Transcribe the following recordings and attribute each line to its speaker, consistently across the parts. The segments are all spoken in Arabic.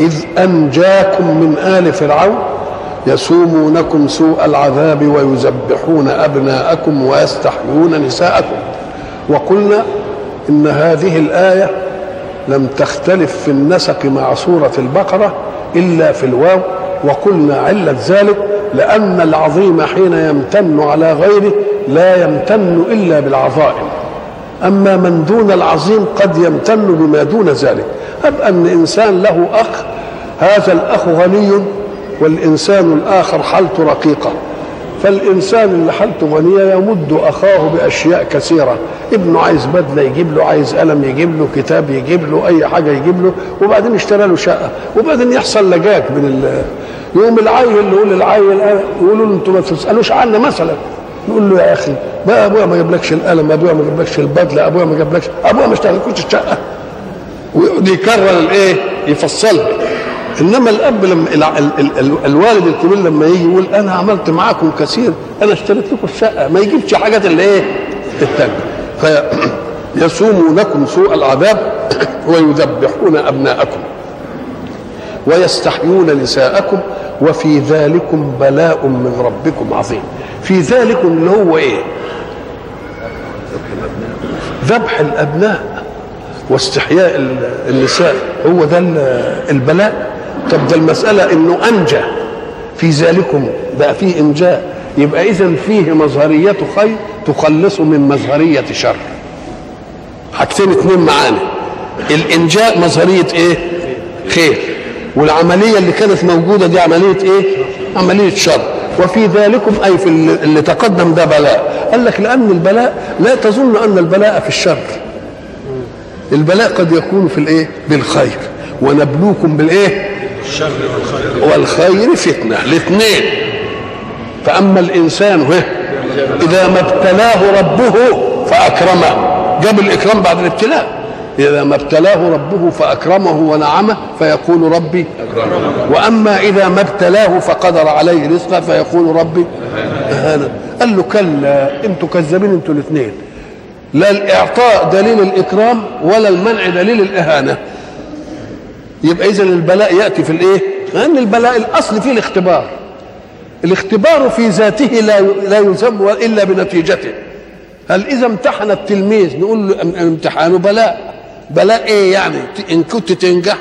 Speaker 1: إذ أنجاكم من آل فرعون يسومونكم سوء العذاب ويذبحون أبناءكم ويستحيون نساءكم. وقلنا إن هذه الآية لم تختلف في النسق مع سورة البقرة إلا في الواو وقلنا علة ذلك لأن العظيم حين يمتن على غيره لا يمتن إلا بالعظائم. أما من دون العظيم قد يمتن بما دون ذلك. أب أن إنسان له أخ هذا الأخ غني والإنسان الآخر حالته رقيقة. فالإنسان اللي حالته غنية يمد أخاه بأشياء كثيرة. ابنه عايز بدلة يجيب له عايز قلم يجيب له كتاب يجيب له أي حاجة يجيب له وبعدين اشترى له شقة. وبعدين يحصل لجاك من ال... يوم العيل يقول للعيل يقولوا له أنتوا ما تسألوش عنا مثلا. يقول له يا أخي بقى أبويا ما جابلكش القلم أبويا ما جابلكش البدلة أبويا ما جابلكش أبويا ما اشتغلكوش الشقة. ويقعد يكرر الإيه؟ يفصلها. إنما الأب لما ال ال ال ال الوالد الكبير لما يجي يقول أنا عملت معاكم كثير أنا اشتريت لكم الشقة ما يجيبش حاجات اللي إيه؟ التانية فيسومونكم سوء العذاب ويذبحون أبناءكم ويستحيون نساءكم وفي ذلكم بلاء من ربكم عظيم. في ذلك اللي هو إيه؟ ذبح الأبناء واستحياء النساء هو ده البلاء. طب ده المسألة إنه أنجى. في ذلكم بقى فيه إنجاء. يبقى اذا فيه مظهرية خير تخلصه من مظهرية شر. حاجتين اتنين معانا. الإنجاء مظهرية إيه؟ خير. والعملية اللي كانت موجودة دي عملية إيه؟ عملية شر. وفي ذلكم أي في اللي تقدم ده بلاء. قال لك لأن البلاء لا تظن أن البلاء في الشر. البلاء قد يكون في الإيه؟ بالخير. ونبلوكم بالإيه؟
Speaker 2: الشر والخير
Speaker 1: فتنة الاثنين. فأما الإنسان هه إذا ما ابتلاه ربه فأكرمه. جاب الإكرام بعد الابتلاء. إذا ما ابتلاه ربه فأكرمه ونعمه فيقول ربي وأما إذا ما ابتلاه فقدر عليه رزقه فيقول ربي أهانا قال له كلا أنتوا كذابين أنتوا الاثنين. لا الإعطاء دليل الإكرام ولا المنع دليل الإهانة. يبقى إذا البلاء يأتي في الإيه؟ لأن البلاء الأصل فيه الاختبار. الاختبار في ذاته لا لا يسمى إلا بنتيجته. هل إذا امتحن التلميذ نقول له امتحانه بلاء. بلاء إيه يعني؟ إن كنت تنجح.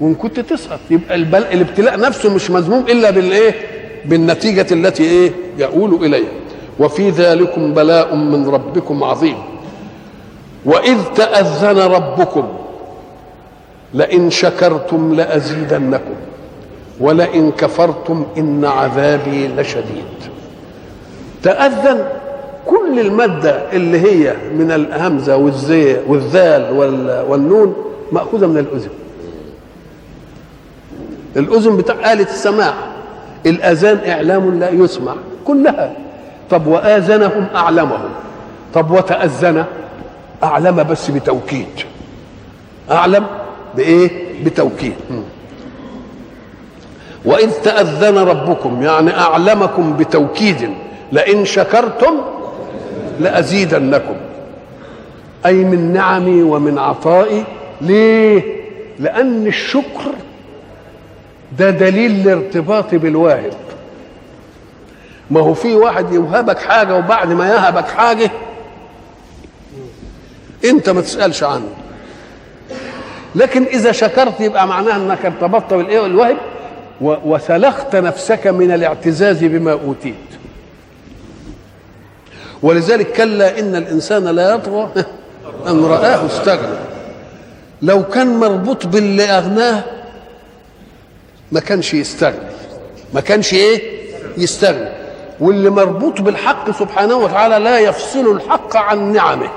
Speaker 1: وإن كنت تسقط. يبقى البلاء الابتلاء نفسه مش مذموم إلا بالإيه؟ بالنتيجة التي إيه؟ يؤول إليها. وفي ذلكم بلاء من ربكم عظيم. وإذ تأذن ربكم لئن شكرتم لأزيدنكم ولئن كفرتم إن عذابي لشديد. تأذن كل المادة اللي هي من الهمزة والزي والذال والنون مأخوذة من الأذن. الأذن بتاع آلة السماع الأذان إعلام لا يسمع كلها. طب وآذنهم أعلمهم. طب وتأذن أعلم بس بتوكيد. أعلم بإيه؟ بتوكيد وإذ تأذن ربكم يعني أعلمكم بتوكيد لئن شكرتم لأزيدنكم. أي من نعمي ومن عطائي. ليه؟ لأن الشكر ده دليل الارتباط بالواهب. ما هو في واحد يوهبك حاجة وبعد ما يهبك حاجة أنت ما تسألش عنه. لكن إذا شكرت يبقى معناها أنك ارتبطت بالإيه؟ والواهب وسلخت نفسك من الاعتزاز بما أوتيت. ولذلك كلا إن الإنسان لا يطغى أن رآه استغنى. لو كان مربوط باللي أغناه ما كانش يستغني ما كانش إيه؟ يستغني واللي مربوط بالحق سبحانه وتعالى لا يفصل الحق عن نعمه.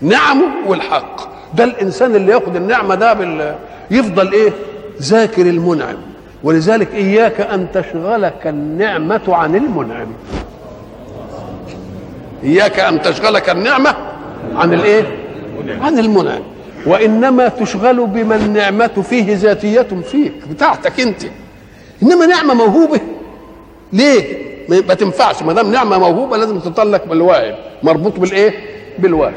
Speaker 1: نعمه والحق. ده الإنسان اللي ياخد النعمة ده بال... يفضل إيه؟ ذاكر المنعم. ولذلك إياك أن تشغلك النعمة عن المنعم. إياك أن تشغلك النعمة عن الإيه؟ عن المنعم. وإنما تشغل بما النعمة فيه ذاتية فيك بتاعتك أنت. إنما نعمة موهوبة. ليه؟ ما تنفعش. ما دام نعمة موهوبة لازم تطلق بالواهب مربوط بالإيه؟ بالواهب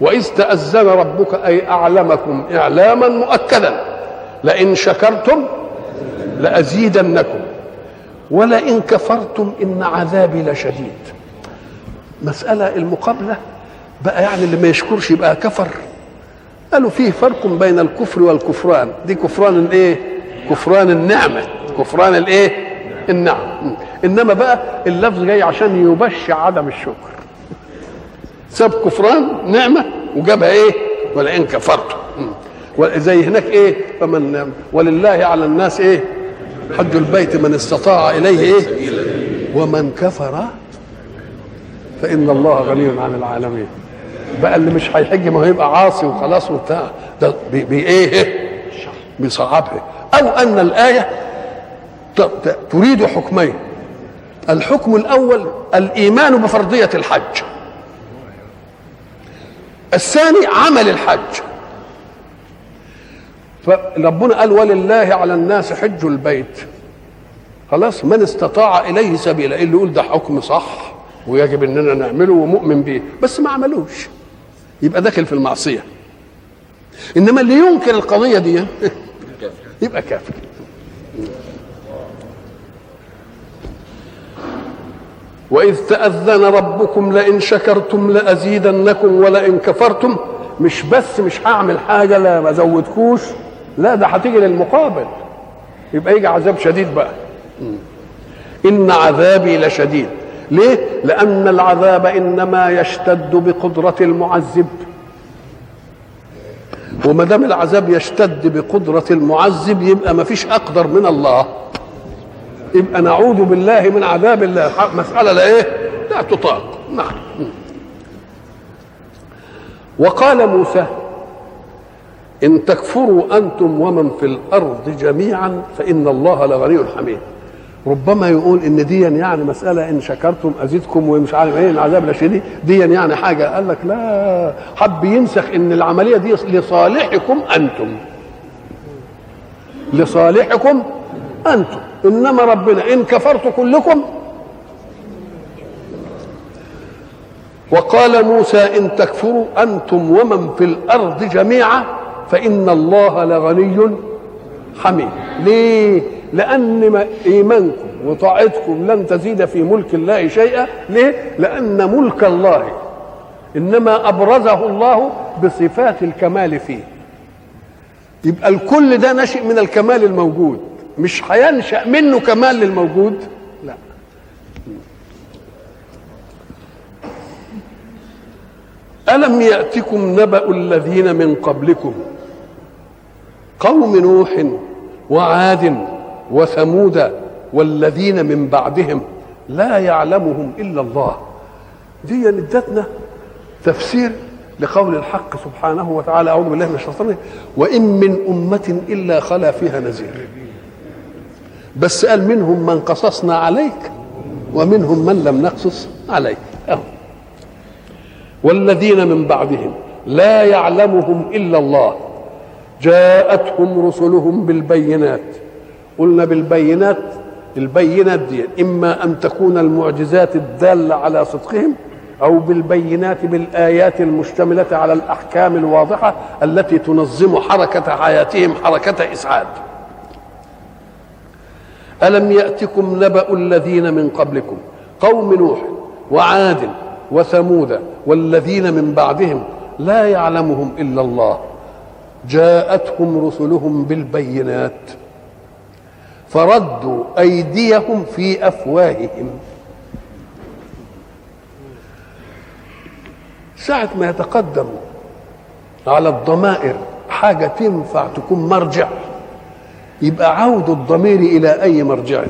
Speaker 1: وإذ تأذن ربك أي أعلمكم إعلاما مؤكدا لئن شكرتم لأزيدنكم. ولئن كفرتم إن عذابي لشديد. مسألة المقابلة بقى يعني اللي ما يشكرش يبقى كفر. قالوا فيه فرق بين الكفر والكفران. دي كفران الإيه؟ كفران النعمة كفران الإيه؟ النعم. إنما بقى اللفظ جاي عشان يبشع عدم الشكر. ساب كفران نعمة وجابها إيه؟ ولئن كفرتم زي هناك إيه؟ فمن ولله على الناس إيه؟ حج البيت من استطاع إليه إيه؟ ومن كفر فإن الله غني عن العالمين. بقى اللي مش هيحج ما هو يبقى عاصي وخلاص وبتاع. ده بي, بي إيه؟ بيصعبها. أو أن الآية تريد حكمين. الحكم الأول الإيمان بفرضية الحج. الثاني عمل الحج. فربنا قال ولله على الناس حج البيت. خلاص من استطاع إليه سبيلا. اللي يقول ده حكم صح ويجب إننا نعمله ومؤمن به بس ما عملوش. يبقى داخل في المعصية. إنما اللي ينكر القضية دي يبقى كافر. وإذ تأذن ربكم لئن شكرتم لأزيدنكم ولئن كفرتم. مش بس مش هعمل حاجة لا ما زودكوش. لا ده هتيجي للمقابل. يبقى يجي عذاب شديد بقى. إن عذابي لشديد. ليه؟ لأن العذاب إنما يشتد بقدرة المعذب. وما دام العذاب يشتد بقدرة المعذب يبقى ما فيش أقدر من الله. يبقى نعوذ بالله من عذاب الله. مسألة لا إيه؟ لا تطاق. نعم. وقال موسى إن تكفروا أنتم ومن في الأرض جميعا فإن الله لغني حميد. ربما يقول إن دي يعني مسألة إن شكرتم أزيدكم ومش عارف إيه العذاب لا شديد دي. يعني حاجة. قال لك لا حب ينسخ إن العملية دي لصالحكم أنتم. لصالحكم أنتم. إنما ربنا إن كفرت كلكم. وقال موسى إن تكفروا أنتم ومن في الأرض جميعا فإن الله لغني حميد. ليه؟ لأن إيمانكم وطاعتكم لن تزيد في ملك الله شيئا. ليه؟ لأن ملك الله إنما أبرزه الله بصفات الكمال فيه. يبقى الكل ده نشئ من الكمال الموجود. مش هينشأ منه كمال للموجود؟ لا. ألم يأتكم نبأ الذين من قبلكم؟ قوم نوح وعاد وثمود والذين من بعدهم. لا يعلمهم إلا الله. دي ادتنا تفسير لقول الحق سبحانه وتعالى. أعوذ بالله من الشيطان وإن من أمة إلا خلا فيها نذير. بس قال منهم من قصصنا عليك ومنهم من لم نقصص عليك. أهو. والذين من بعدهم لا يعلمهم إلا الله. جاءتهم رسلهم بالبينات. قلنا بالبينات البينات دي إما أن تكون المعجزات الدالة على صدقهم أو بالبينات بالآيات المشتملة على الأحكام الواضحة التي تنظم حركة حياتهم حركة إسعاد. ألم يأتكم نبأ الذين من قبلكم؟ قوم نوح وعاد وثمود والذين من بعدهم لا يعلمهم إلا الله. جاءتهم رسلهم بالبينات فردوا أيديهم في أفواههم. ساعة ما يتقدم على الضمائر حاجة تنفع تكون مرجع. يبقى عود الضمير إلى أي مرجع.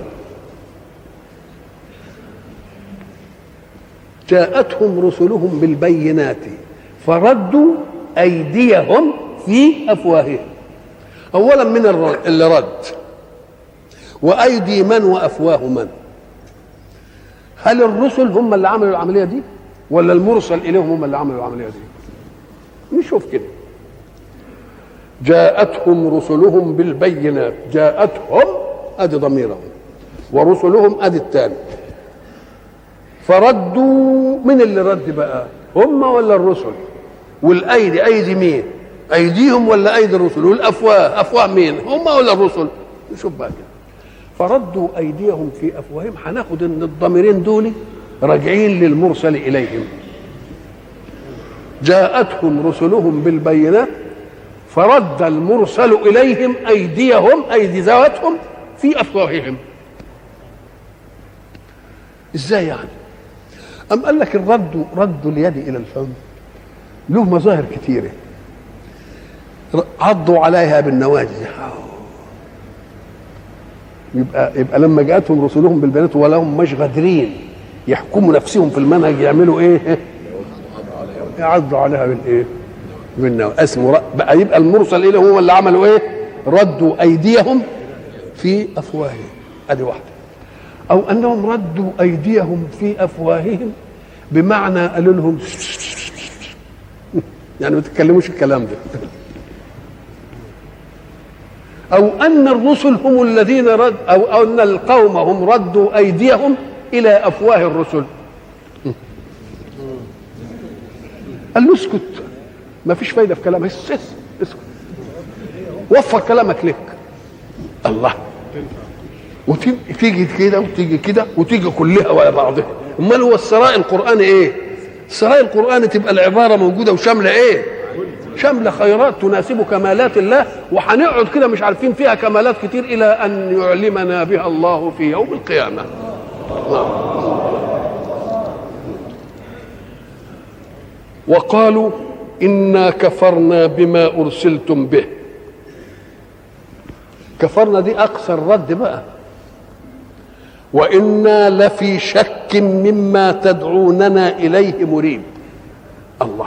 Speaker 1: جاءتهم رسلهم بالبينات فردوا أيديهم في أفواههم. اولا من اللي رد. وأيدي من وأفواه من؟ هل الرسل هم اللي عملوا العملية دي؟ ولا المرسل إليهم هم اللي عملوا العملية دي؟ نشوف كده. جاءتهم رسلهم بالبينات. جاءتهم أدي ضميرهم ورسلهم أدي الثاني فردوا من اللي رد بقى؟ هم ولا الرسل؟ والأيدي أيدي مين؟ أيديهم ولا أيدي الرسل؟ والأفواه أفواه مين؟ هم ولا الرسل؟ نشوف بقى كده. فردوا أيديهم في أفواههم. هناخد إن الضميرين دول راجعين للمرسل إليهم. جاءتهم رسلهم بالبينات. فرد المرسل إليهم أيديهم أيدي ذواتهم في أفواههم. إزاي يعني؟ أم قال لك الرد رد اليد إلى الفم له مظاهر كثيرة. عضوا عليها بالنواجذ. يبقى يبقى لما جاءتهم رسلهم بالبينات ولهم مش قادرين يحكموا نفسهم في المنهج يعملوا إيه؟ يعضوا عليها بالإيه؟ بالنواجذ اسمه بقى يبقى المرسل إليه هو اللي عملوا إيه؟ ردوا أيديهم في أفواههم. أدي واحدة. أو أنهم ردوا أيديهم في أفواههم بمعنى قالوا لهم يعني ما تتكلموش الكلام ده. أو أن الرسل هم الذين رد أو أو أن القوم هم ردوا أيديهم إلى أفواه الرسل. قال له اسكت. ما فيش فايدة في كلامك. اس- اس- اسكت. وفر كلامك لك. الله. وتيجي كده وتيجي كده وتيجي كلها ولا بعضها. امال هو السراء القراني إيه؟ السراء القراني تبقى العبارة موجودة وشاملة إيه؟ شاملة خيرات تناسب كمالات الله. وهنقعد كده مش عارفين فيها كمالات كتير إلى أن يعلمنا بها الله في يوم القيامة. وقالوا إنا كفرنا بما أرسلتم به. كفرنا دي أقصى الرد بقى. وإنا لفي شك مما تدعوننا إليه مريب. الله.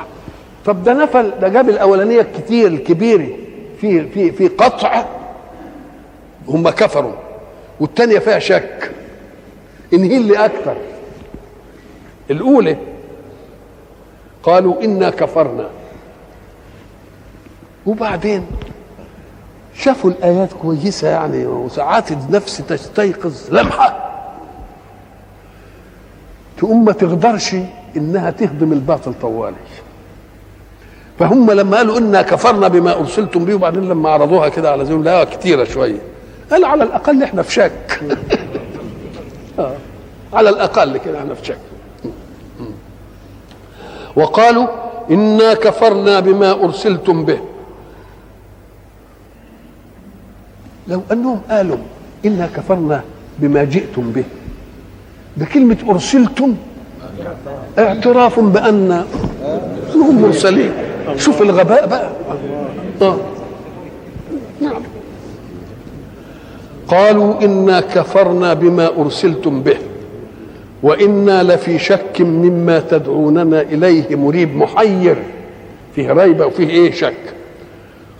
Speaker 1: طب ده نفل ده جاب الأولانية الكتير الكبيره في في في قطع. هم كفروا. والثانيه فيها شك. ان هي اللي أكثر الأولى قالوا إنا كفرنا. وبعدين شافوا الآيات كويسة يعني وساعات النفس تستيقظ لمحة. تقوم ما تقدرش إنها تهضم الباطل طوالي. فهم لما قالوا إنا كفرنا بما أرسلتم به وبعدين لما عرضوها كده على زوجهم لا كتيرة شوية. قال على الأقل إحنا في شك. آه. على الأقل كده إحنا في شك. وقالوا إنا كفرنا بما أرسلتم به. لو أنهم قالوا إنا كفرنا بما جئتم به. ده كلمه أرسلتم اعتراف بأن هم مرسلين. شوف الغباء بقى. آه. نعم. قالوا إنا كفرنا بما أرسلتم به. وإنا لفي شك مما تدعوننا إليه مريب محير. فيه ريبه وفيه إيه شك.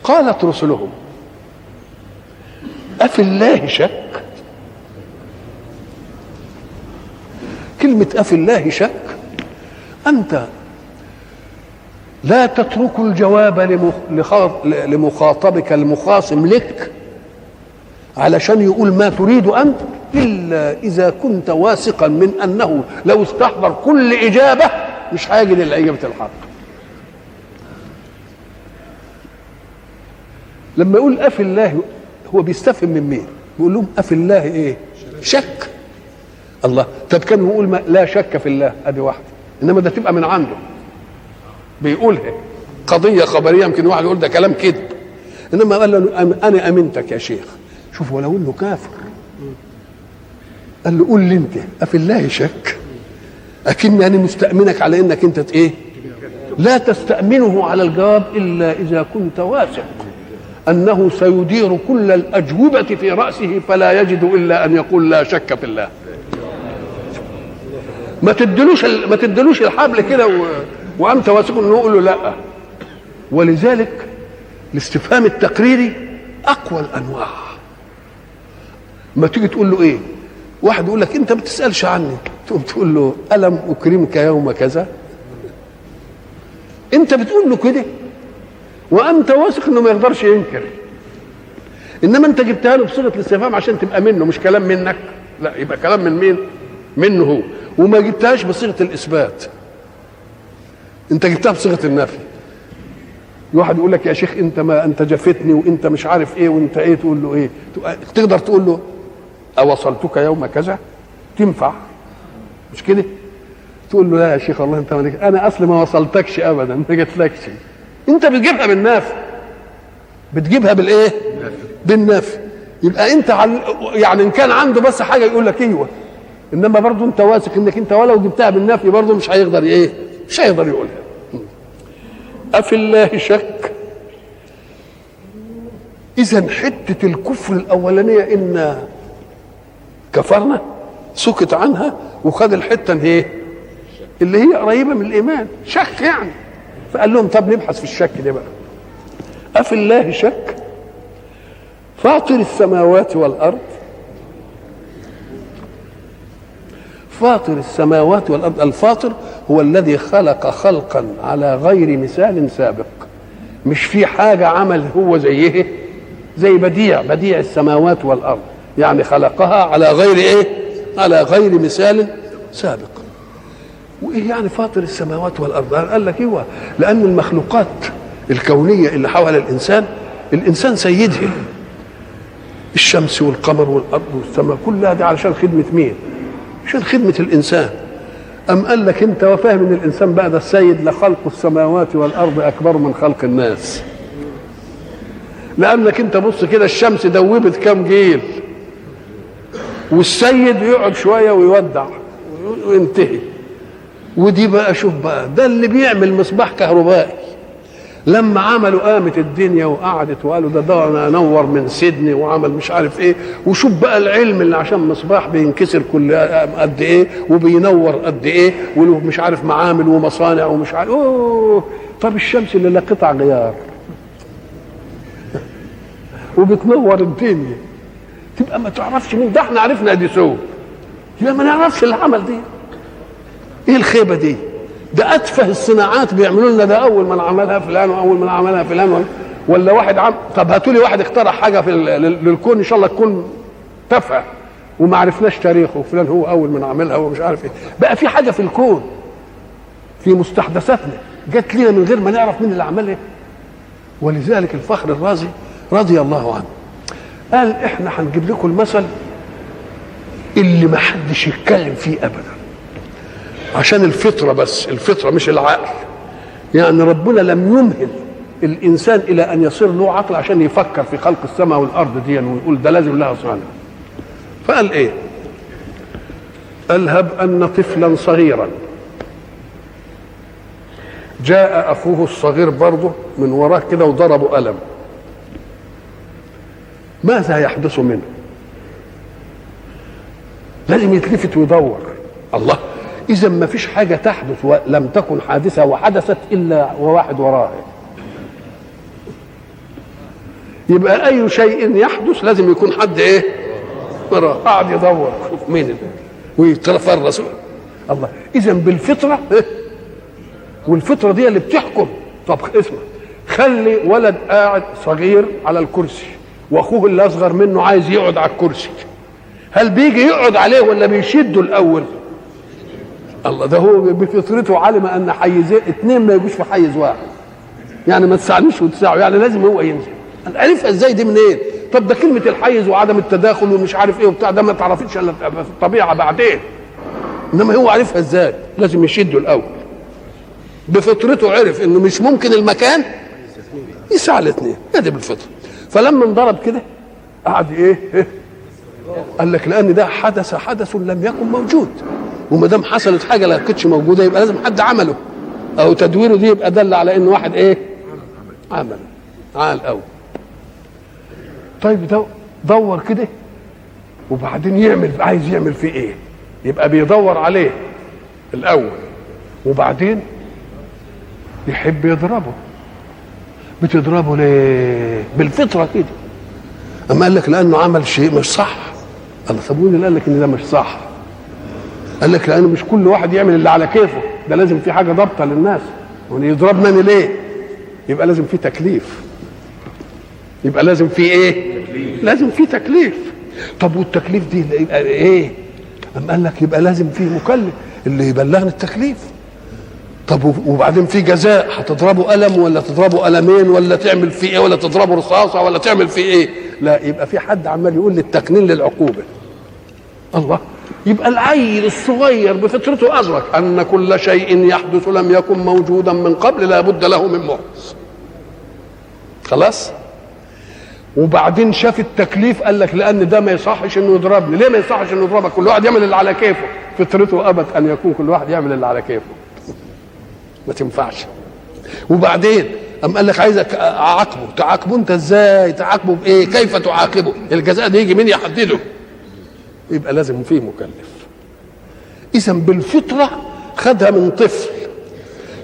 Speaker 1: قالت رسلهم أفي الله شك. كلمة أفي الله شك. أنت لا تترك الجواب لمخاطبك المخاصم لك علشان يقول ما تريد أنت إلا إذا كنت واثقا من أنه لو استحضر كل إجابة مش هيجد الإجابة الحق. لما يقول أفي الله هو بيستفهم من مين؟ بيقول لهم أفي الله إيه؟ شك. الله. طب كان يقول ما لا شك في الله. ادي واحدة إنما ده تبقى من عنده. بيقولها قضية خبرية يمكن واحد يقول ده كلام كذب. إنما قال له أنا أمنتك يا شيخ. شوف ولو إنه كافر. قال له قول لي أنت أفي الله شك؟ أكني أنا مستأمنك على إنك أنت إيه؟ لا تستأمنه على الجواب إلا إذا كنت واثق. أنه سيدير كل الأجوبة في رأسه فلا يجد إلا أن يقول لا شك في الله. ما تدلوش ما تدلوش الحبل كده و... وأنت واثق إنه يقول له لا. ولذلك الاستفهام التقريري أقوى الأنواع. ما تيجي تقول له إيه؟ واحد يقول لك أنت ما بتسألش عني. تقوم تقول له ألم أكرمك يوم كذا؟ أنت بتقول له كده؟ وأنت واثق إنه ما يقدرش ينكر. إنما أنت جبتها له بصيغة الاستفهام عشان تبقى منه مش كلام منك. لا يبقى كلام من مين؟ منه. هو وما جبتهاش بصيغة الإثبات. أنت جبتها بصيغة النفي. واحد يقول لك يا شيخ أنت ما أنت جفتني وأنت مش عارف إيه وأنت إيه تقول له إيه؟ تقدر تقول له أوصلتك يوم كذا؟ تنفع. مش كده؟ تقول له لا يا شيخ الله أنت مالك أنا اصلي ما وصلتكش ابدا ما جتلكش انت بتجيبها بالنفي بتجيبها بالإيه؟ بالنفي يبقى انت. يعني إن كان عنده بس حاجة يقول لك أيوه. إنما برضه أنت واثق إنك أنت ولو جبتها بالنفي برضه مش هيقدر إيه؟ مش هيقدر يقولها أفي الله شك. إذا حتة الكفر الأولانية إن كفرنا سكت عنها وخد الحتة هي اللي هي قريبة من الإيمان. شك يعني. فقال لهم طب نبحث في الشك ده بقى. أفي الله شك؟ فاطر السماوات والأرض. فاطر السماوات والأرض. الفاطر هو الذي خلق خلقا على غير مثال سابق. مش في حاجة عمل هو زيه. زي بديع. بديع السماوات والأرض. يعني خلقها على غير إيه؟ على غير مثال سابق. وإيه يعني فاطر السماوات والأرض؟ قال لك أيوه لأن المخلوقات الكونية اللي حول الإنسان الإنسان سيدها الشمس والقمر والأرض والسماء كلها دي علشان خدمة مين؟ عشان خدمة الإنسان. أم قال لك أنت وفاهم إن الإنسان بقى ده السيد لخلق السماوات والأرض أكبر من خلق الناس؟ لأنك أنت بص كده الشمس دوبت كام جيل؟ والسيد يقعد شوية ويودع وينتهي. ودي بقى شوف بقى ده اللي بيعمل مصباح كهربائي. لما عملوا قامت الدنيا وقعدت وقالوا ده ده أنا أنور من سيدني وعمل مش عارف إيه. وشوف بقى العلم اللي عشان مصباح بينكسر كل قد إيه وبينور قد إيه وله مش عارف معامل ومصانع ومش عارف أوه! طب الشمس اللي لا قطع غيار. وبتنور الدنيا. تبقى ما تعرفش مين ده إحنا عرفنا أديسون. يبقى ما نعرفش اللي عمل دي. إيه الخيبة دي؟ ده أتفه الصناعات بيعملوا لنا ده أول من عملها فلان وأول من عملها فلان ولا واحد عم طب هاتوا لي واحد اخترع حاجة في للكون إن شاء الله تكون تافهة. وما عرفناش تاريخه. وفلان هو أول من عملها ومش عارف إيه. بقى في حاجة في الكون. في مستحدثاتنا. جت لنا من غير ما نعرف مين اللي عملها. ولذلك الفخر الرازي رضي الله عنه قال إحنا هنجيب لكم المثل اللي ما حدش يتكلم فيه ابدا. عشان الفطرة بس الفطرة مش العقل. يعني ربنا لم يمهل الإنسان إلى أن يصير له عقل عشان يفكر في خلق السماء والأرض دي ويقول ده لازم لها صانع. فقال إيه؟ قال هب أن طفلا صغيرا. جاء أخوه الصغير برضه من وراه كده وضربه قلم. ماذا يحدث منه؟ لازم يتلفت ويدور. الله. إذا ما فيش حاجة تحدث ولم تكن حادثة وحدثت إلا وواحد وراها يبقى أي شيء يحدث لازم يكون حد إيه؟ وراه قاعد يدور. شوف مين اللي ويتفرس الله. إذا بالفطرة والفطرة دي اللي بتحكم. طب اسمع. خلي ولد قاعد صغير على الكرسي وأخوه اللي أصغر منه عايز يقعد على الكرسي. هل بيجي يقعد عليه ولا بيشده الأول؟ الله ده هو بفطرته علم أن حيزين اثنين ما يجوش في حيز واحد يعني ما تساعنيش وتساعه يعني لازم هو ينزل. عرفها إزاي دي منين؟ طب ده كلمة الحيز وعدم التداخل ومش عارف إيه وبتاع ده ما تعرفيش إلا في الطبيعة بعدين. إنما هو عرفها إزاي؟ لازم يشده الأول. بفطرته عرف إنه مش ممكن المكان يسعى الاثنين ادي بالفطره فلما انضرب كده قعد إيه, إيه؟ قال لك لأن ده حدث حدث لم يكن موجود. وما دام حصلت حاجة لا كانتش موجودة يبقى لازم حد عمله. أو تدويره دي يبقى دل على إن واحد إيه؟ عمل. عال قوي طيب دو دور كده وبعدين يعمل عايز يعمل فيه إيه؟ يبقى بيدور عليه الأول وبعدين يحب يضربه. بتضربه ليه بالفطرة كده. أما قال لك لأنه عمل شيء مش صح. قال طب اللي قال لك إن ده مش صح. قال لك لأنه مش كل واحد يعمل اللي على كيفه. ده لازم في حاجة ضابطة للناس. وان يضربني ليه؟ يبقى لازم في تكليف. يبقى لازم في إيه؟ لازم في تكليف. طب والتكليف دي يبقى إيه؟ أم قال لك يبقى لازم في مكلف اللي يبلغني التكليف. طب وبعدين في جزاء هتضربه قلم ولا تضربه قلمين ولا تعمل فيه إيه؟ ولا تضربه رصاصة ولا تعمل فيه إيه؟ لا يبقى في حد عمال يقول لي التقنين للعقوبة. الله. يبقى العيل الصغير بفطرته أدرك أن كل شيء يحدث لم يكن موجودا من قبل لا بد له من محدث خلاص؟ وبعدين شاف التكليف قال لك لأن ده ما يصحش إنه يضربني. ليه ما يصحش إنه يضربك؟ كل واحد يعمل اللي على كيفه. فطرته ابت أن يكون كل واحد يعمل اللي على كيفه. ما تنفعش. وبعدين أم قال لك عايزك أعاقبه. تعاقبه أنت إزاي؟ تعاقبه بإيه؟ كيف تعاقبه؟ الجزاء ده يجي مين يحدده. يبقى لازم فيه مكلف. اذا بالفطرة خدها من طفل.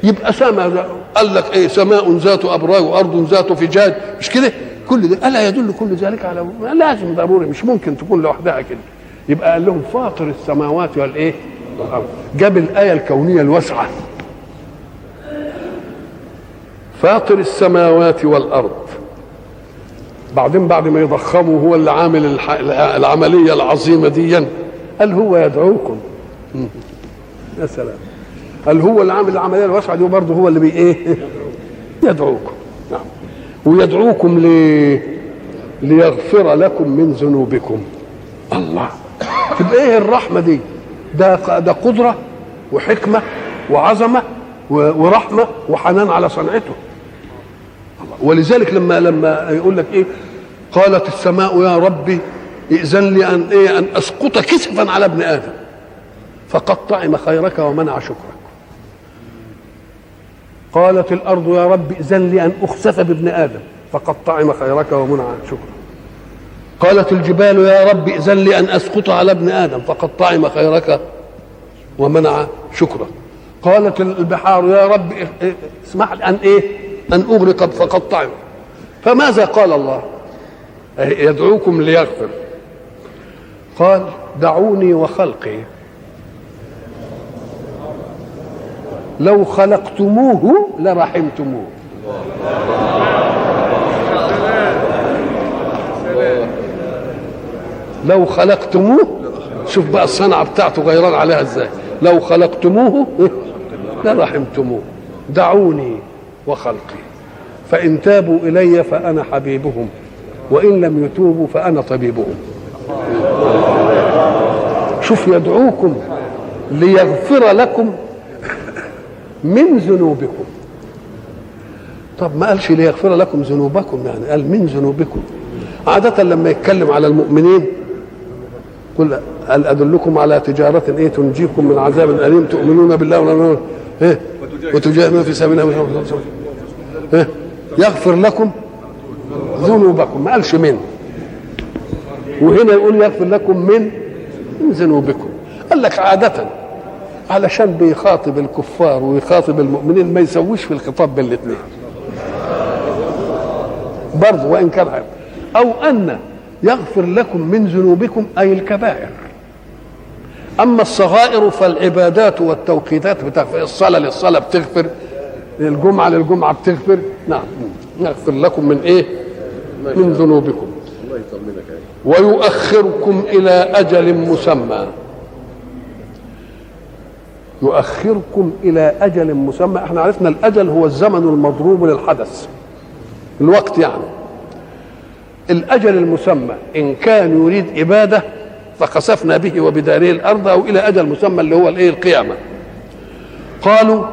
Speaker 1: يبقى سماء قال لك إيه سماء ذات ابراج وأرض ذات فجاج. مش كده؟ كل ده. ألا يدل كل ذلك على لازم ضروري مش ممكن تكون لوحدها كده. يبقى قال لهم فاطر السماوات والإيه؟ والأرض. جاب الآية الكونية الواسعة. فاطر السماوات والأرض. بعدين بعد ما يضخموا هو اللي عامل العملية العظيمة دي قال هو يدعوكم؟ يا سلام. قال هو اللي عامل العملية الواسعة دي وبرضه هو اللي بي إيه؟ يدعوكم. نعم. ويدعوكم ليه ليغفر لكم من ذنوبكم. الله. تبقى إيه الرحمة دي؟ ده ده قدرة وحكمة وعظمة ورحمة وحنان على صنعته. ولذلك لما لما يقول لك إيه؟ قالت السماء يا ربي ائذن لي أن إيه أن أسقط كسفا على ابن آدم. فقد طعم خيرك ومنع شكرك. قالت الأرض يا رب ائذن لي أن أخسف بابن آدم. فقد طعم خيرك ومنع شكرك. قالت الجبال يا رب ائذن لي أن أسقط على ابن آدم. فقد طعم خيرك ومنع شكرك. قالت البحار يا رب اسمح لي أن إيه أن اغرق فقد طعم. فماذا قال الله؟ يدعوكم ليغفر. قال دعوني وخلقي. لو خلقتموه لرحمتموه. لو خلقتموه شوف بقى الصنعة بتاعته غيران عليها إزاي. لو خلقتموه لرحمتموه. دعوني وخلقي. فإن تابوا إلي فأنا حبيبهم. وإن لم يتوبوا فأنا طبيبهم. شوف يدعوكم ليغفر لكم من ذنوبكم. طب ما قالش ليغفر لكم ذنوبكم يعني؟ قال من ذنوبكم. عادة لما يتكلم على المؤمنين قل هل أدلكم على تجارة إيه تنجيكم من عذاب أليم؟ تؤمنون بالله ولا إيه؟ وتجاهدون. في سبيل الله. إيه؟ يغفر لكم ذنوبكم ما قالش من. وهنا يقول يغفر لكم من من ذنوبكم. قال لك عادة علشان بيخاطب الكفار ويخاطب المؤمنين ما يسويش في الخطاب بين الاثنين. برضه وإن كان عيب. أو أن يغفر لكم من ذنوبكم أي الكبائر. أما الصغائر فالعبادات والتوقيتات بتاع الصلاة للصلاة بتغفر الجمعه للجمعة بتغفر. نعم. يغفر لكم من إيه؟ من ذنوبكم. ويؤخركم إلى أجل مسمى. يؤخركم إلى أجل مسمى. إحنا عرفنا الأجل هو الزمن المضروب للحدث. الوقت يعني. الأجل المسمى إن كان يريد اباده فخسفنا به وبداره الأرض أو إلى أجل مسمى اللي هو الإيه؟ القيامة. قالوا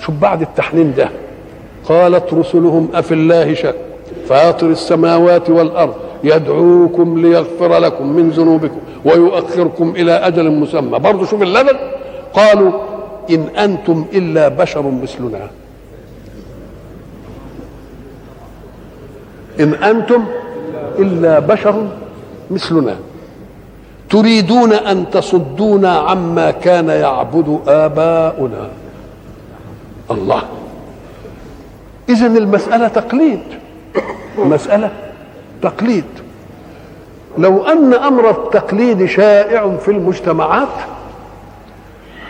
Speaker 1: شوف بعد التحنين ده قالت رسلهم أفي الله شك. فاطر السماوات والأرض يدعوكم ليغفر لكم من ذنوبكم ويؤخركم إلى أجل مسمى. برضه شوف اللبن. قالوا إن أنتم إلا بشر مثلنا. إن أنتم إلا بشر مثلنا. تريدون أن تصدونا عما كان يعبد آباؤنا. الله. اذا المسألة تقليد. مسألة تقليد. لو أن أمر التقليد شائع في المجتمعات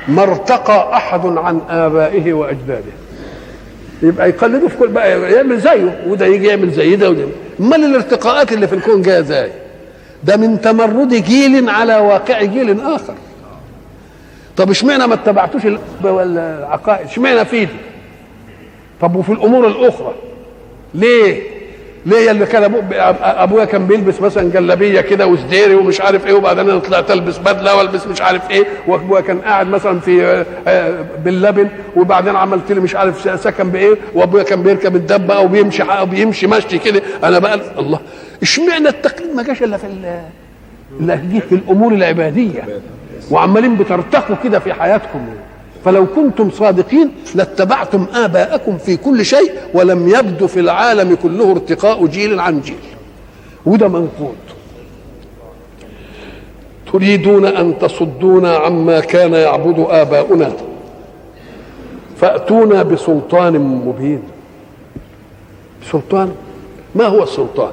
Speaker 1: ما ارتقى أحد عن آبائه وأجداده. يبقى يقلدوا في كل بقى يعمل زيه وده يجي يعمل زي ده وده. امال الارتقاءات اللي في الكون جاية إزاي ده من تمرد جيل على واقع جيل آخر. طب اشمعنى ما اتبعتوش العقائد؟ اشمعنى في دي طب وفي الأمور الأخرى؟ ليه؟ ليه اللي كان أبو أبويا كان بيلبس مثلا جلابية كده وسديري ومش عارف إيه وبعدين أنا طلعت ألبس بدلة وألبس مش عارف إيه وأبويا كان قاعد مثلا في باللبن وبعدين عملت لي مش عارف سكن بإيه وأبويا كان بيركب الدبه أو بيمشي أو بيمشي مشي كده. أنا بقى الله اشمعنى التقليد ما جاش إلا في في الأمور العبادية وعمالين بترتقوا كده في حياتكم. فلو كنتم صادقين لاتبعتم آباءكم في كل شيء ولم يبدو في العالم كله ارتقاء جيل عن جيل. وده منقود. تريدون أن تصدونا عما كان يعبد آباؤنا. فأتونا بسلطان مبين. سلطان ما هو السلطان؟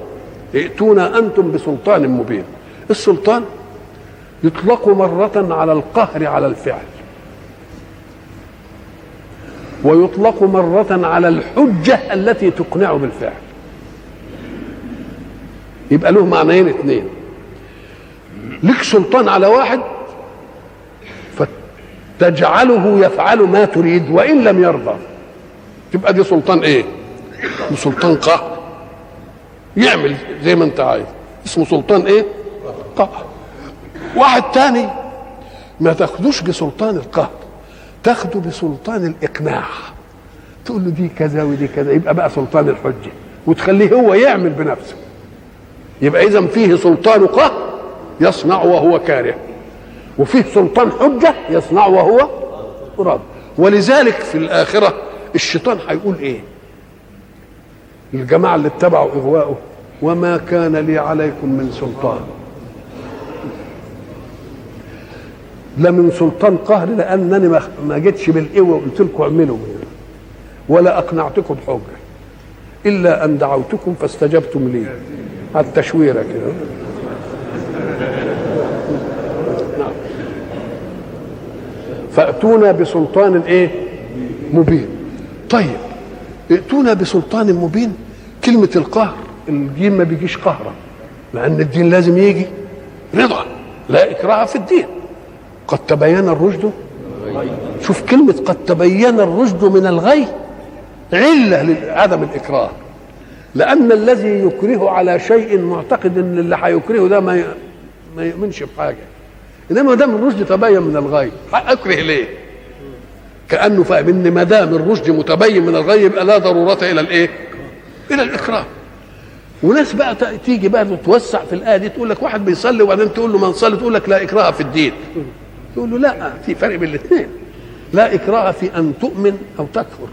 Speaker 1: ائتونا أنتم بسلطان مبين. السلطان يطلق مرة على القهر على الفعل. ويطلق مرة على الحجة التي تقنع بالفعل. يبقى له معنيين اثنين لك سلطان على واحد فتجعله يفعل ما تريد وإن لم يرضى. تبقى دي سلطان إيه؟ سلطان قهر يعمل زي ما أنت عايز. اسمه سلطان إيه؟ قهر واحد تاني ما تاخدوش بسلطان القهر تاخده بسلطان الإقناع. تقول له دي كذا ودي كذا يبقى بقى سلطان الحجة. وتخليه هو يعمل بنفسه. يبقى اذا فيه سلطان قهر يصنع وهو كاره. وفيه سلطان حجة يصنع وهو راض ولذلك في الآخرة الشيطان هيقول إيه؟ الجماعة اللي اتبعوا إغواءه وما كان لي عليكم من سلطان. لا من سلطان قهر لأنني ما جيتش بالقوه وقلت لكم اعملوا ولا أقنعتكم بحجة. إلا أن دعوتكم فاستجبتم لي. على التشويرة كده. فأتونا بسلطان إيه؟ مبين. طيب ائتونا بسلطان مبين. كلمة القهر الدين ما بيجيش قهرا لأن الدين لازم يجي رضا لا إكراه في الدين. قد تبين الرشد؟ شوف كلمة قد تبين الرشد من الغي. علة لعدم الإكراه. لأن الذي يكره على شيء معتقد أن اللي هيكرهه ده ما ما يؤمنش بحاجة. إنما دام الرشد تبين من الغي أكره ليه؟ كأنه فاهم إن ما دام الرشد متبين من الغي يبقى لا ضرورة إلى الإيه؟ إلى الإكراه. وناس بقى تيجي بقى تتوسع في الآية دي تقول لك واحد بيصلي وبعدين تقول له ما نصلي تقول لك لا إكراه في الدين. يقول له لا في فرق بين الاثنين. لا إكراه في أن تؤمن أو تكفر.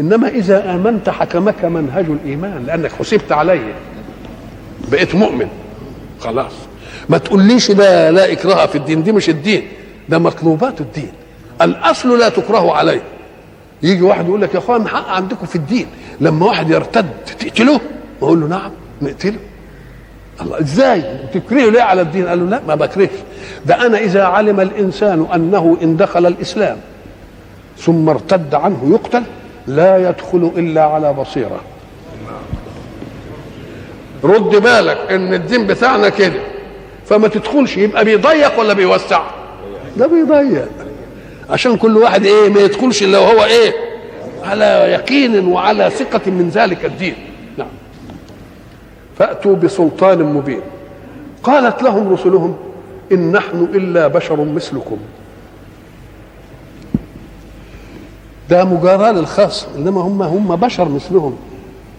Speaker 1: إنما إذا آمنت حكمك منهج الإيمان لأنك حسبت عليه. بقيت مؤمن. خلاص. ما تقوليش لا لا إكراه في الدين دي مش الدين. ده مطلوبات الدين. الأصل لا تكره عليه. يجي واحد يقول لك يا أخوان حق عندكم في الدين. لما واحد يرتد تقتله؟ أقول له نعم نقتله. الله إزاي؟ تكرهه ليه على الدين؟ قال له لا ما بكرهش. ده أنا إذا علم الإنسان أنه إن دخل الإسلام ثم ارتد عنه يقتل لا يدخل إلا على بصيرة. رد بالك إن الدين بتاعنا كده فما تدخلش يبقى بيضيق ولا بيوسع؟ ده بيضيق. عشان كل واحد إيه ما يدخلش إلا وهو إيه؟ على يقين وعلى ثقة من ذلك الدين. فأتوا بسلطان مبين. قالت لهم رسلهم إن نحن إلا بشر مثلكم. ده مجاراة للخاص إنما هم هم بشر مثلهم.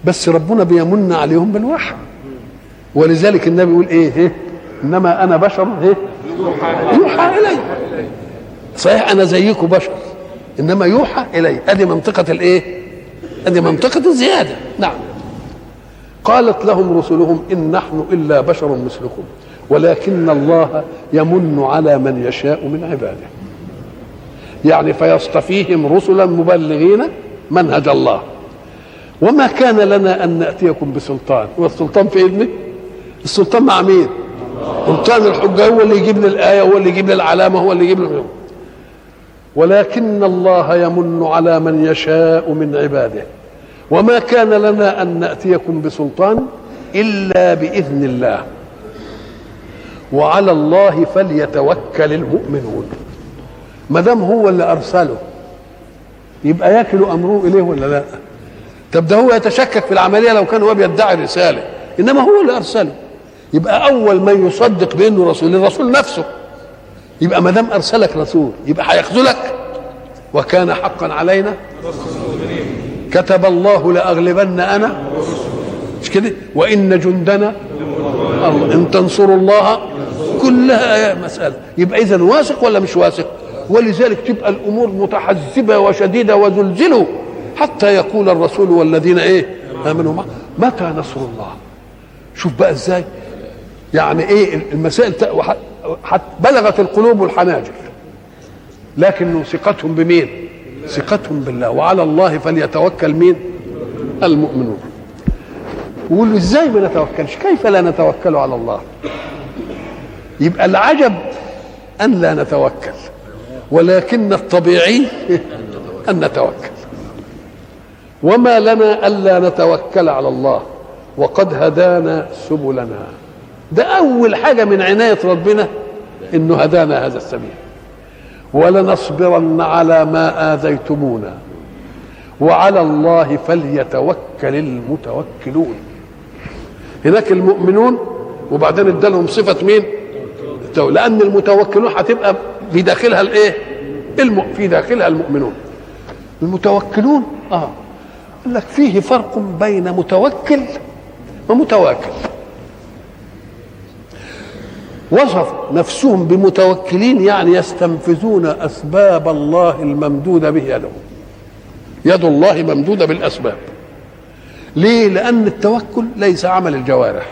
Speaker 1: بس ربنا بيمن عليهم بالوحي. ولذلك النبي يقول إيه, إيه؟ إنما أنا بشر إيه؟ يوحى إلي. صحيح أنا زيكم بشر إنما يوحى إلي. أدي منطقة الإيه؟ أدي منطقة الزيادة. نعم. قالت لهم رسلهم إن نحن إلا بشر مثلكم ولكن الله يمن على من يشاء من عباده. يعني فيصطفيهم رسلا مبلغين منهج الله. وما كان لنا أن نأتيكم بسلطان. والسلطان في اذنه السلطان مع مين؟ سلطان الحجه هو اللي يجيب لي الآية هو اللي يجيب لي العلامة هو اللي يجيب لي ولكن الله يمن على من يشاء من عباده. وما كان لنا أن نأتيكم بسلطان إلا بإذن الله. وعلى الله فليتوكل المؤمنون. ما دام هو اللي أرسله يبقى ياكل أمره إليه ولا لا؟ طب ده هو يتشكك في العملية لو كان هو بيدعي رسالة إنما هو اللي أرسله. يبقى أول من يصدق بإنه رسول الرسول نفسه. يبقى ما دام أرسلك رسول يبقى هيخذلك. وكان حقا علينا. كتب الله لأغلبن أنا. مش كده؟ وإن جندنا الله. إن تنصروا الله كلها مسألة. يبقى إذا واثق ولا مش واثق؟ ولذلك تبقى الأمور متحزبة وشديدة وزلزلوا حتى يقول الرسول والذين إيه؟ آمنوا معه متى نصر الله؟ شوف بقى إزاي. يعني إيه المسائل بلغت القلوب الحناجر. لكن ثقتهم بمين؟ ثقتهم بالله. وعلى الله فليتوكل مين؟ المؤمنون. يقولوا إزاي ما نتوكلش؟ كيف لا نتوكل على الله؟ يبقى العجب أن لا نتوكل ولكن الطبيعي أن نتوكل. وما لنا ألا نتوكل على الله وقد هدانا سبلنا. ده أول حاجة من عناية ربنا إنه هدانا هذا السبيل. ولنصبرن على ما آذيتمونا. وعلى الله فليتوكل المتوكلون. هناك المؤمنون وبعدين ادالهم صفة مين؟ لأن المتوكلون هتبقى في داخلها الإيه؟ الم... في داخلها المؤمنون. المتوكلون؟ آه. قال لك فيه فرق بين متوكل ومتواكل. وصف نفسهم بمتوكلين يعني يستنفذون أسباب الله الممدودة به يدهم يد الله ممدودة بالأسباب. ليه؟ لأن التوكل ليس عمل الجوارح.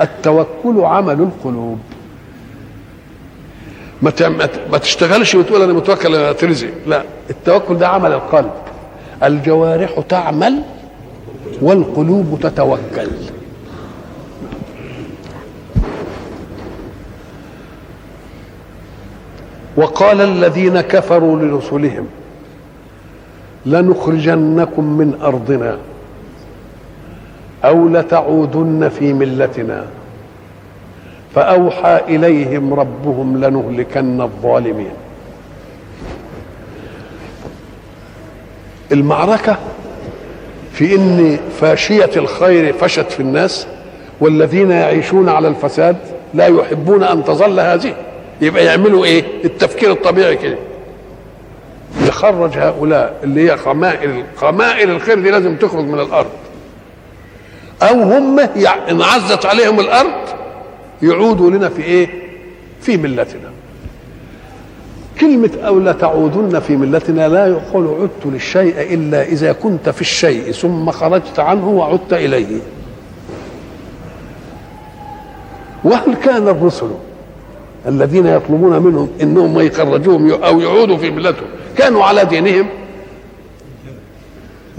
Speaker 1: التوكل عمل القلوب. ما ما تشتغلش وتقول أنا متوكل أنا ترزق لا التوكل ده عمل القلب. الجوارح تعمل والقلوب تتوكل. وقال الذين كفروا لرسلهم لنخرجنكم من أرضنا أو لتعودن في ملتنا. فأوحى إليهم ربهم لنهلكن الظالمين. المعركة في إن فاشية الخير فشت في الناس والذين يعيشون على الفساد لا يحبون أن تظل هذه. يبقى يعملوا إيه؟ التفكير الطبيعي كده. يخرج هؤلاء اللي هي خمائل خمائل الخير دي لازم تخرج من الأرض. أو هم إن عزت عليهم الأرض يعودوا لنا في إيه؟ في ملتنا. كلمة أو لا تعودن في ملتنا لا يقول عدت للشيء إلا إذا كنت في الشيء ثم خرجت عنه وعدت إليه. وهل كان الرسل الذين يطلبون منهم إنهم ما يخرجوهم أو يعودوا في ملتهم كانوا على دينهم.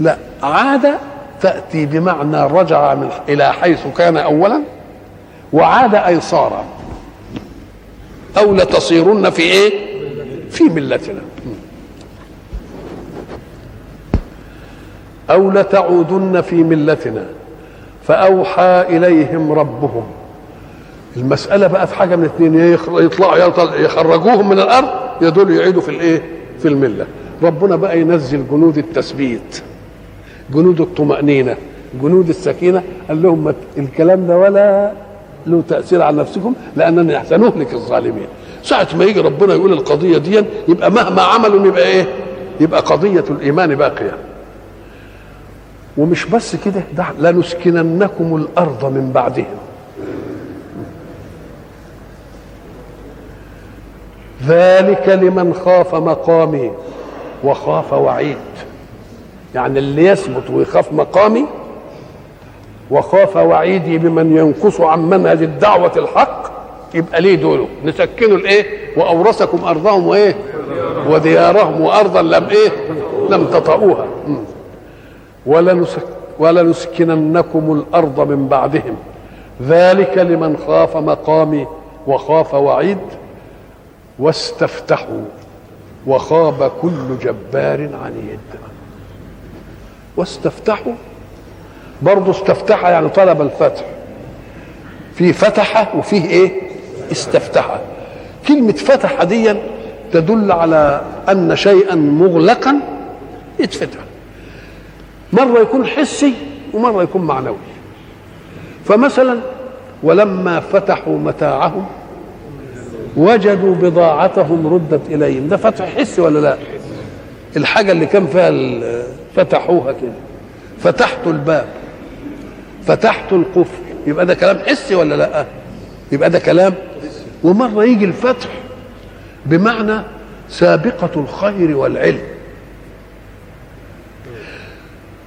Speaker 1: لا عاد تأتي بمعنى رجع من إلى حيث كان اولا وعاد اي صار أو لتصيرن في إيه؟ في ملتنا. أو لتعودن في ملتنا. فأوحى إليهم ربهم. المسألة بقى في حاجة من اثنين يطلعوا يخرجوهم من الأرض يدول يعيدوا في الإيه؟ في الملة. ربنا بقى ينزل جنود التثبيت جنود الطمأنينة جنود السكينة. قال لهم الكلام ده ولا له تأثير على نفسكم لاننا سنهلك الظالمين. ساعة ما يجي ربنا يقول القضية دي يبقى مهما عملوا يبقى إيه؟ يبقى قضية الإيمان باقية. ومش بس كده ده لنسكننكم الأرض من بعدهم. ذلك لمن خاف مقامي وخاف وعيد. يعني اللي يثبت ويخاف مقامي وخاف وعيدي بمن ينقص عن منهج الدعوة الحق يبقى ليه دوله؟ نسكنوا الايه وأورثكم أرضهم وإيه؟ وديارهم وأرضا لم إيه؟ لم تطئوها. ولنسك ولنسكننكم الأرض من بعدهم. ذلك لمن خاف مقامي وخاف وعيد. واستفتحوا وخاب كل جبار عنيد. واستفتحوا. برضه استفتح يعني طلب الفتح. في فتح وفيه إيه؟ استفتح. كلمة فتح دي تدل على أن شيئا مغلقا يتفتح. مرة يكون حسي ومرة يكون معنوي. فمثلا ولما فتحوا متاعهم وجدوا بضاعتهم ردت إليهم. ده فتح حسي ولا لا؟ الحاجة اللي كان فيها فتحوها كده. فتحت الباب. فتحت القفل. يبقى ده كلام حسي ولا لا؟ يبقى ده كلام ومرة يجي الفتح. بمعنى سابقة الخير والعلم.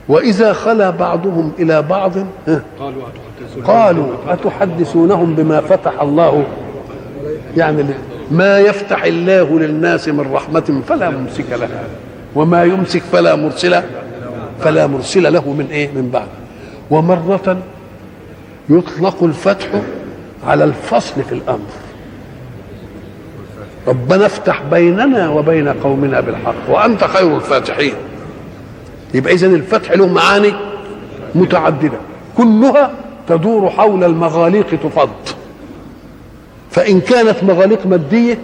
Speaker 1: وإذا خلا بعضهم إلى بعض قالوا أتحدثونهم بما فتح الله؟ يعني ما يفتح الله للناس من رحمة فلا ممسك لها وما يمسك فلا مرسل فلا مرسل له من إيه؟ من بعد. ومرة يطلق الفتح على الفصل في الأمر. ربنا افتح بيننا وبين قومنا بالحق وأنت خير الفاتحين. يبقى إذن الفتح له معاني متعددة كلها تدور حول المغاليق تفض. فإن كانت مغاليق مادية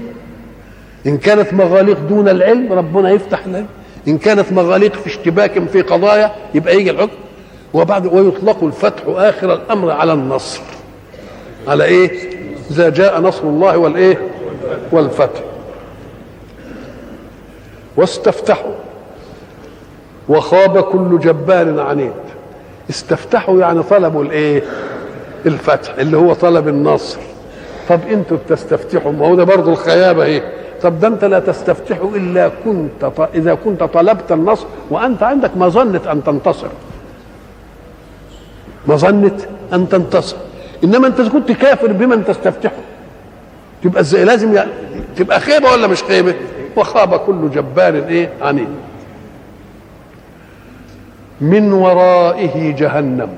Speaker 1: إن كانت مغاليق دون العلم ربنا يفتح العلم إن كانت مغاليق في اشتباك في قضايا يبقى يجي الحكم. وبعد ويطلق الفتح آخر الأمر على النصر. على إيه؟ إذا جاء نصر الله والإيه؟ والفتح. واستفتحوا. وخاب كل جبار عنيد. استفتحوا يعني طلبوا الإيه؟ الفتح اللي هو طلب النصر. طب أنتوا بتستفتحوا؟ ما هو ده برضه الخيابة إيه؟ طب ده انت لا تستفتح إلا كنت ط... إذا كنت طلبت النصر وأنت عندك مظنة أن تنتصر. مظنة أن تنتصر. إنما أنت كنت كافر بمن تستفتحه. تبقى إزاي؟ لازم يعني تبقى خيبة ولا مش خيبة؟ وخاب كل جبار إيه؟ عنيد. من ورائه جهنم.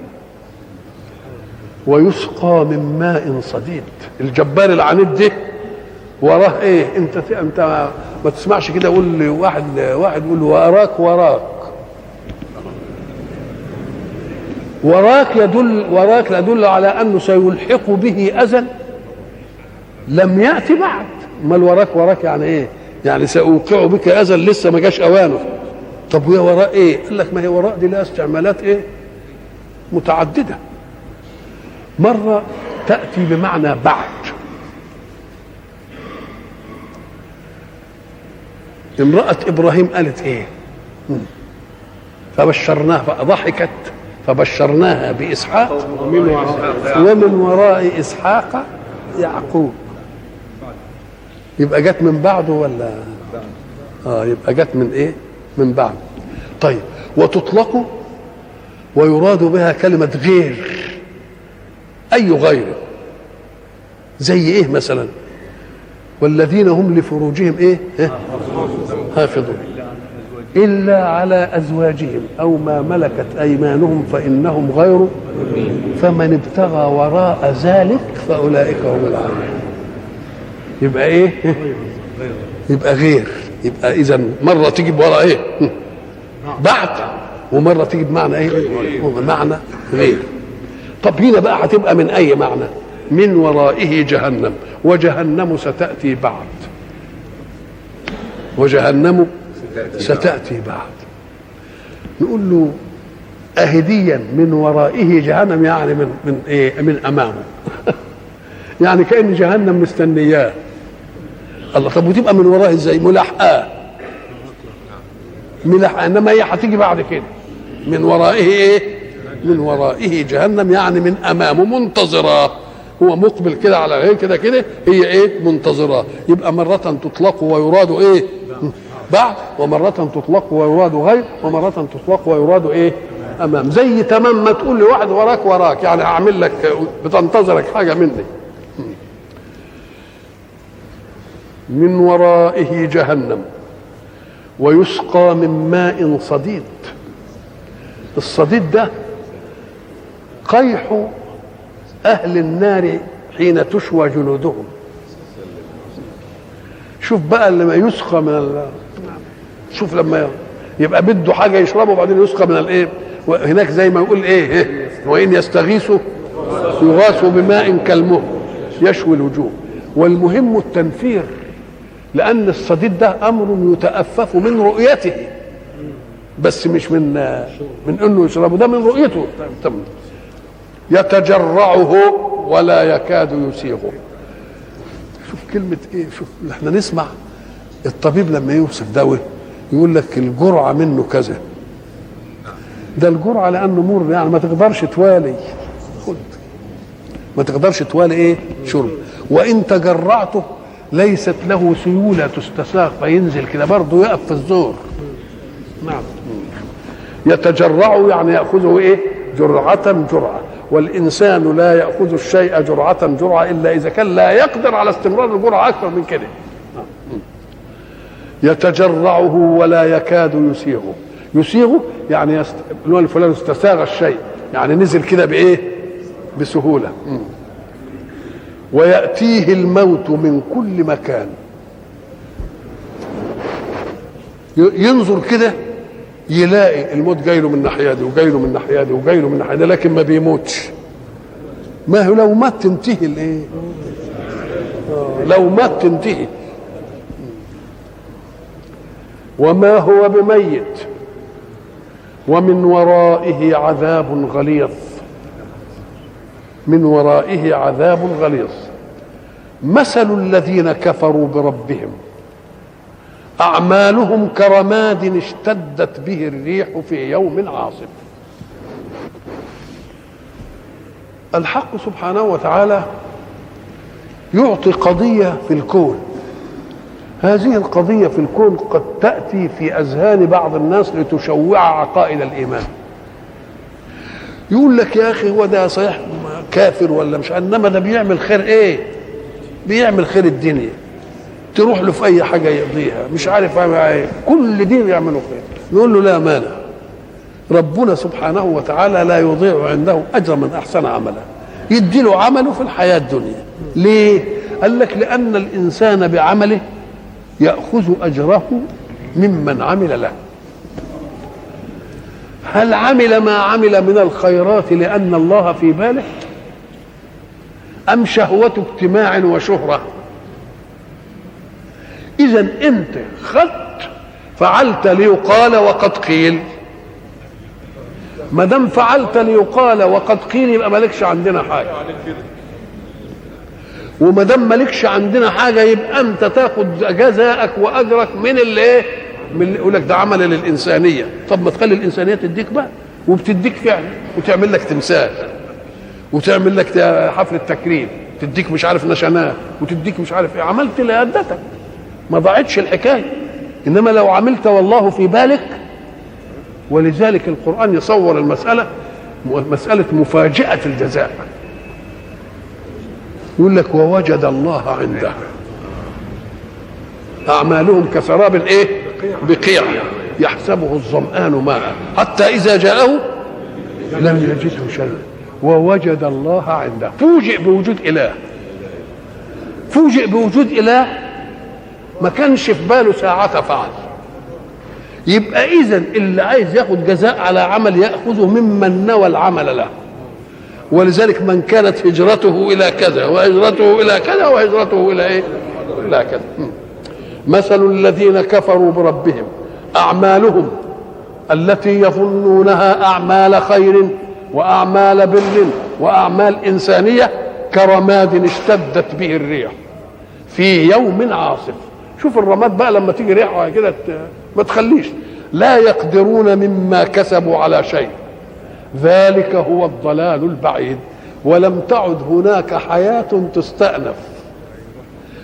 Speaker 1: ويسقى من ماء صديد. الجبار العنيد ده وراه إيه؟ أنت أنت ما تسمعش كده يقول واحد واحد يقول وراك وراك. وراك يدل وراك يدل على أنه سيلحق به اذى لم ياتي بعد. امال وراك وراك يعني إيه؟ يعني سأوقع بك اذى لسه ما جاش أوانه. طب وهي وراء إيه؟ قال لك ما هي وراء دي لها استعمالات إيه؟ متعددة. مرة تأتي بمعنى بعد. امرأة إبراهيم قالت إيه؟ فبشرناها فضحكت فبشرناها بإسحاق ومن وراء إسحاق يعقوب. يبقى جت من بعده ولا؟ آه يبقى جت من إيه؟ من بعد طيب وتطلق ويراد بها كلمة غير. أي غير. زي إيه مثلا؟ والذين هم لفروجهم إيه؟ حافظون. إلا على أزواجهم أو ما ملكت أيمانهم فإنهم غير. فمن ابتغى وراء ذلك فأولئك هم العادون يبقى إيه؟ يبقى غير. يبقى إذا مرة تيجي بورا إيه؟ بعد. ومرة تيجي بمعنى إيه؟ معنى غير. طب هنا بقى هتبقى من أي معنى؟ من ورائه جهنم. وجهنم ستأتي بعد. وجهنم ستأتي بعد. نقول له أهديا من ورائه جهنم يعني من من إيه؟ من أمامه. يعني كأن جهنم مستنياه. الله طب وتبقى من وراه إزاي؟ ملاحقاه ملاحقاه إنما هي هتيجي بعد كده. من ورائه إيه؟ من ورائه جهنم يعني من أمامه منتظراه هو مقبل كده على غير كده كده هي إيه؟ منتظراه يبقى مرة تطلق ويراد إيه؟ بعد. ومرة تطلق ويراد غير ومرة تطلق ويراد إيه؟ أمام. زي تمام ما تقول لواحد وراك وراك. يعني هعمل لك بتنتظرك حاجة مني. من ورائه جهنم. ويسقى من ماء صديد. الصديد ده قيح أهل النار حين تشوى جلودهم شوف بقى لما يسقى من ال... شوف لما يبقى بده حاجة يشربه وبعدين يسقى من الايه هناك زي ما يقول إيه؟ وإن يستغيثوا يغاثوا بماء كالمهل يشوي الوجوه. والمهم التنفير لأن الصديد ده أمر يتأفف من رؤيته بس مش من من إنه يشربه ده من رؤيته. يتجرعه ولا يكاد يسيغه. شوف كلمة إيه شوف إحنا نسمع الطبيب لما يوصف دواء يقول لك الجرعة منه كذا. ده الجرعة لأنه مر يعني ما تقدرش توالي. خد ما تقدرش توالي إيه؟ شرب. وإن تجرعته ليست له سيولة تستساغ فينزل كده برضه يقف في الزور. نعم. يتجرع يعني يأخذه إيه؟ جرعة جرعة. والإنسان لا يأخذ الشيء جرعة جرعة إلا إذا كان لا يقدر على استمرار الجرعة أكثر من كده. يتجرعه ولا يكاد يسيغه. يسيغه يعني يست... الفلان استساغ الشيء. يعني نزل كده بإيه؟ بسهولة. م. ويأتيه الموت من كل مكان. ينظر كده يلاقي الموت جاي له من الناحية دي وجاي له من الناحية دي وجاي له من الناحية دي لكن ما بيموتش. ما هو لو مات تنتهي الايه لو مات تنتهي وما هو بميت؟ ومن ورائه عذاب غليظ. من ورائه عذاب غليظ. مثل الذين كفروا بربهم. أعمالهم كرماد اشتدت به الريح في يوم عاصف. الحق سبحانه وتعالى يعطي قضية في الكون. هذه القضية في الكون قد تأتي في أذهان بعض الناس لتشوع عقائد الإيمان. يقول لك يا أخي هو ده صحيح كافر ولا مش؟ إنما ده بيعمل خير إيه؟ بيعمل خير الدنيا. تروح له في أي حاجة يقضيها. مش عارف إيه. كل دين يعملوا خير. نقول له لا مانع. ربنا سبحانه وتعالى لا يضيع عنده أجر من أحسن عملا يدي له عمله في الحياة الدنيا. ليه؟ قال لك لأن الإنسان بعمله يأخذ أجره ممن عمل له. هل عمل ما عمل من الخيرات لأن الله في باله؟ أم شهوة اجتماع وشهرة؟ إذا أنت خدت فعلت ليقال وقد قيل. ما دام فعلت ليقال وقد قيل يبقى مالكش عندنا حاجة. وما دام مالكش عندنا حاجة يبقى أنت تاخد جزاءك وأجرك من اللي؟ إيه؟ من اللي يقول لك ده عمل للإنسانية. طب ما تخلي الإنسانية تديك بقى وبتديك فعلا وتعمل لك تمثال وتعمل لك حفلة تكريم تديك مش عارف نشانات وتديك مش عارف إيه. عملت لأدتك. ما ضاعتش الحكاية. إنما لو عملت والله في بالك ولذلك القرآن يصور المسألة مسألة مفاجأة الجزاء. يقول لك ووجد الله عنده. أعمالهم كسراب إيه؟ بقيع. يحسبه الظمآن ماء. حتى إذا جاءه لم يجده شيئا ووجد الله عنده. فوجئ بوجود إله. فوجئ بوجود إله ما كانش في باله ساعة فعل. يبقى إذا اللي عايز ياخد جزاء على عمل يأخذه ممن نوى العمل له. ولذلك من كانت هجرته إلى كذا وهجرته إلى كذا وهجرته إلى إيه؟ إلى كذا. مثل الذين كفروا بربهم أعمالهم التي يظنونها أعمال خير وأعمال بر وأعمال إنسانية كرماد اشتدت به الريح في يوم عاصف. شوف الرماد بقى لما تيجي ريحه كده ما تخليش. لا يقدرون مما كسبوا على شيء. ذلك هو الضلال البعيد. ولم تعد هناك حياة تستأنف.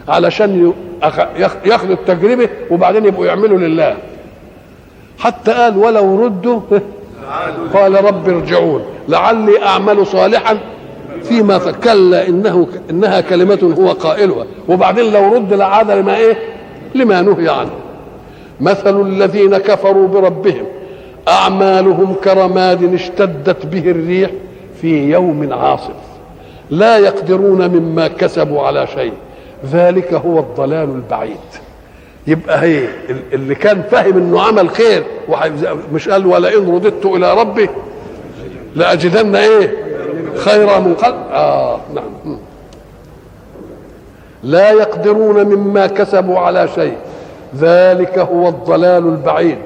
Speaker 1: علشان ياخذوا التجربة وبعدين يبقوا يعملوا لله. حتى قال ولو ردوا قال رب ارجعون. لعلي أعمل صالحا فيما كلا إنه إنها كلمة هو قائلها. وبعدين لو رد لعاد لما إيه؟ لما نهي عنه. مثل الذين كفروا بربهم أعمالهم كرماد اشتدت به الريح في يوم عاصف. لا يقدرون مما كسبوا على شيء. ذلك هو الضلال البعيد. يبقى هي اللي كان فاهم إنه عمل خير مش قال ولئن رددت إلى ربي لأجدن إيه؟ خيرا من قلب. آه نعم. لا يقدرون مما كسبوا على شيء. ذلك هو الضلال البعيد.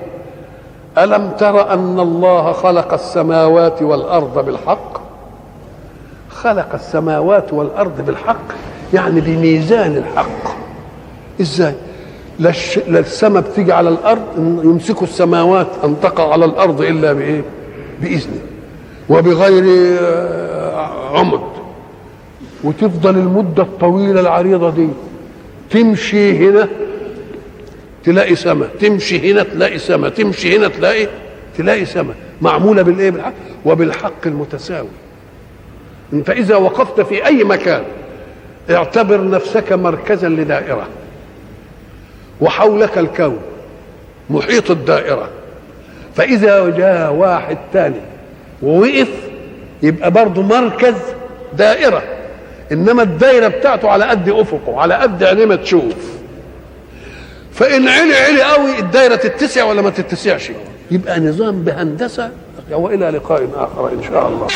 Speaker 1: ألم تر أن الله خلق السماوات والأرض بالحق؟ خلق السماوات والأرض بالحق يعني بميزان الحق. إزاي؟ لا السماء بتيجي على الأرض يمسكوا السماوات أن تقع على الأرض إلا بإيه؟ بإذنه. وبغير عمد وتفضل المدة الطويلة العريضة دي. تمشي هنا تلاقي سماء تمشي هنا تلاقي سماء تمشي هنا تلاقي تلاقي سماء معمولة بالإيه؟ بالحق. وبالحق المتساوي. فإذا وقفت في أي مكان اعتبر نفسك مركزا لدائرة. وحولك الكون محيط الدائرة. فإذا جاء واحد تاني ووقف يبقى برضه مركز دائرة. إنما الدائرة بتاعته على قد أفقه على قد عينيه ما تشوف. فإن علي علي قوي الدائرة تتسع ولا ما تتسعش؟ يبقى نظام بهندسة وإلى لقاء آخر إن شاء الله.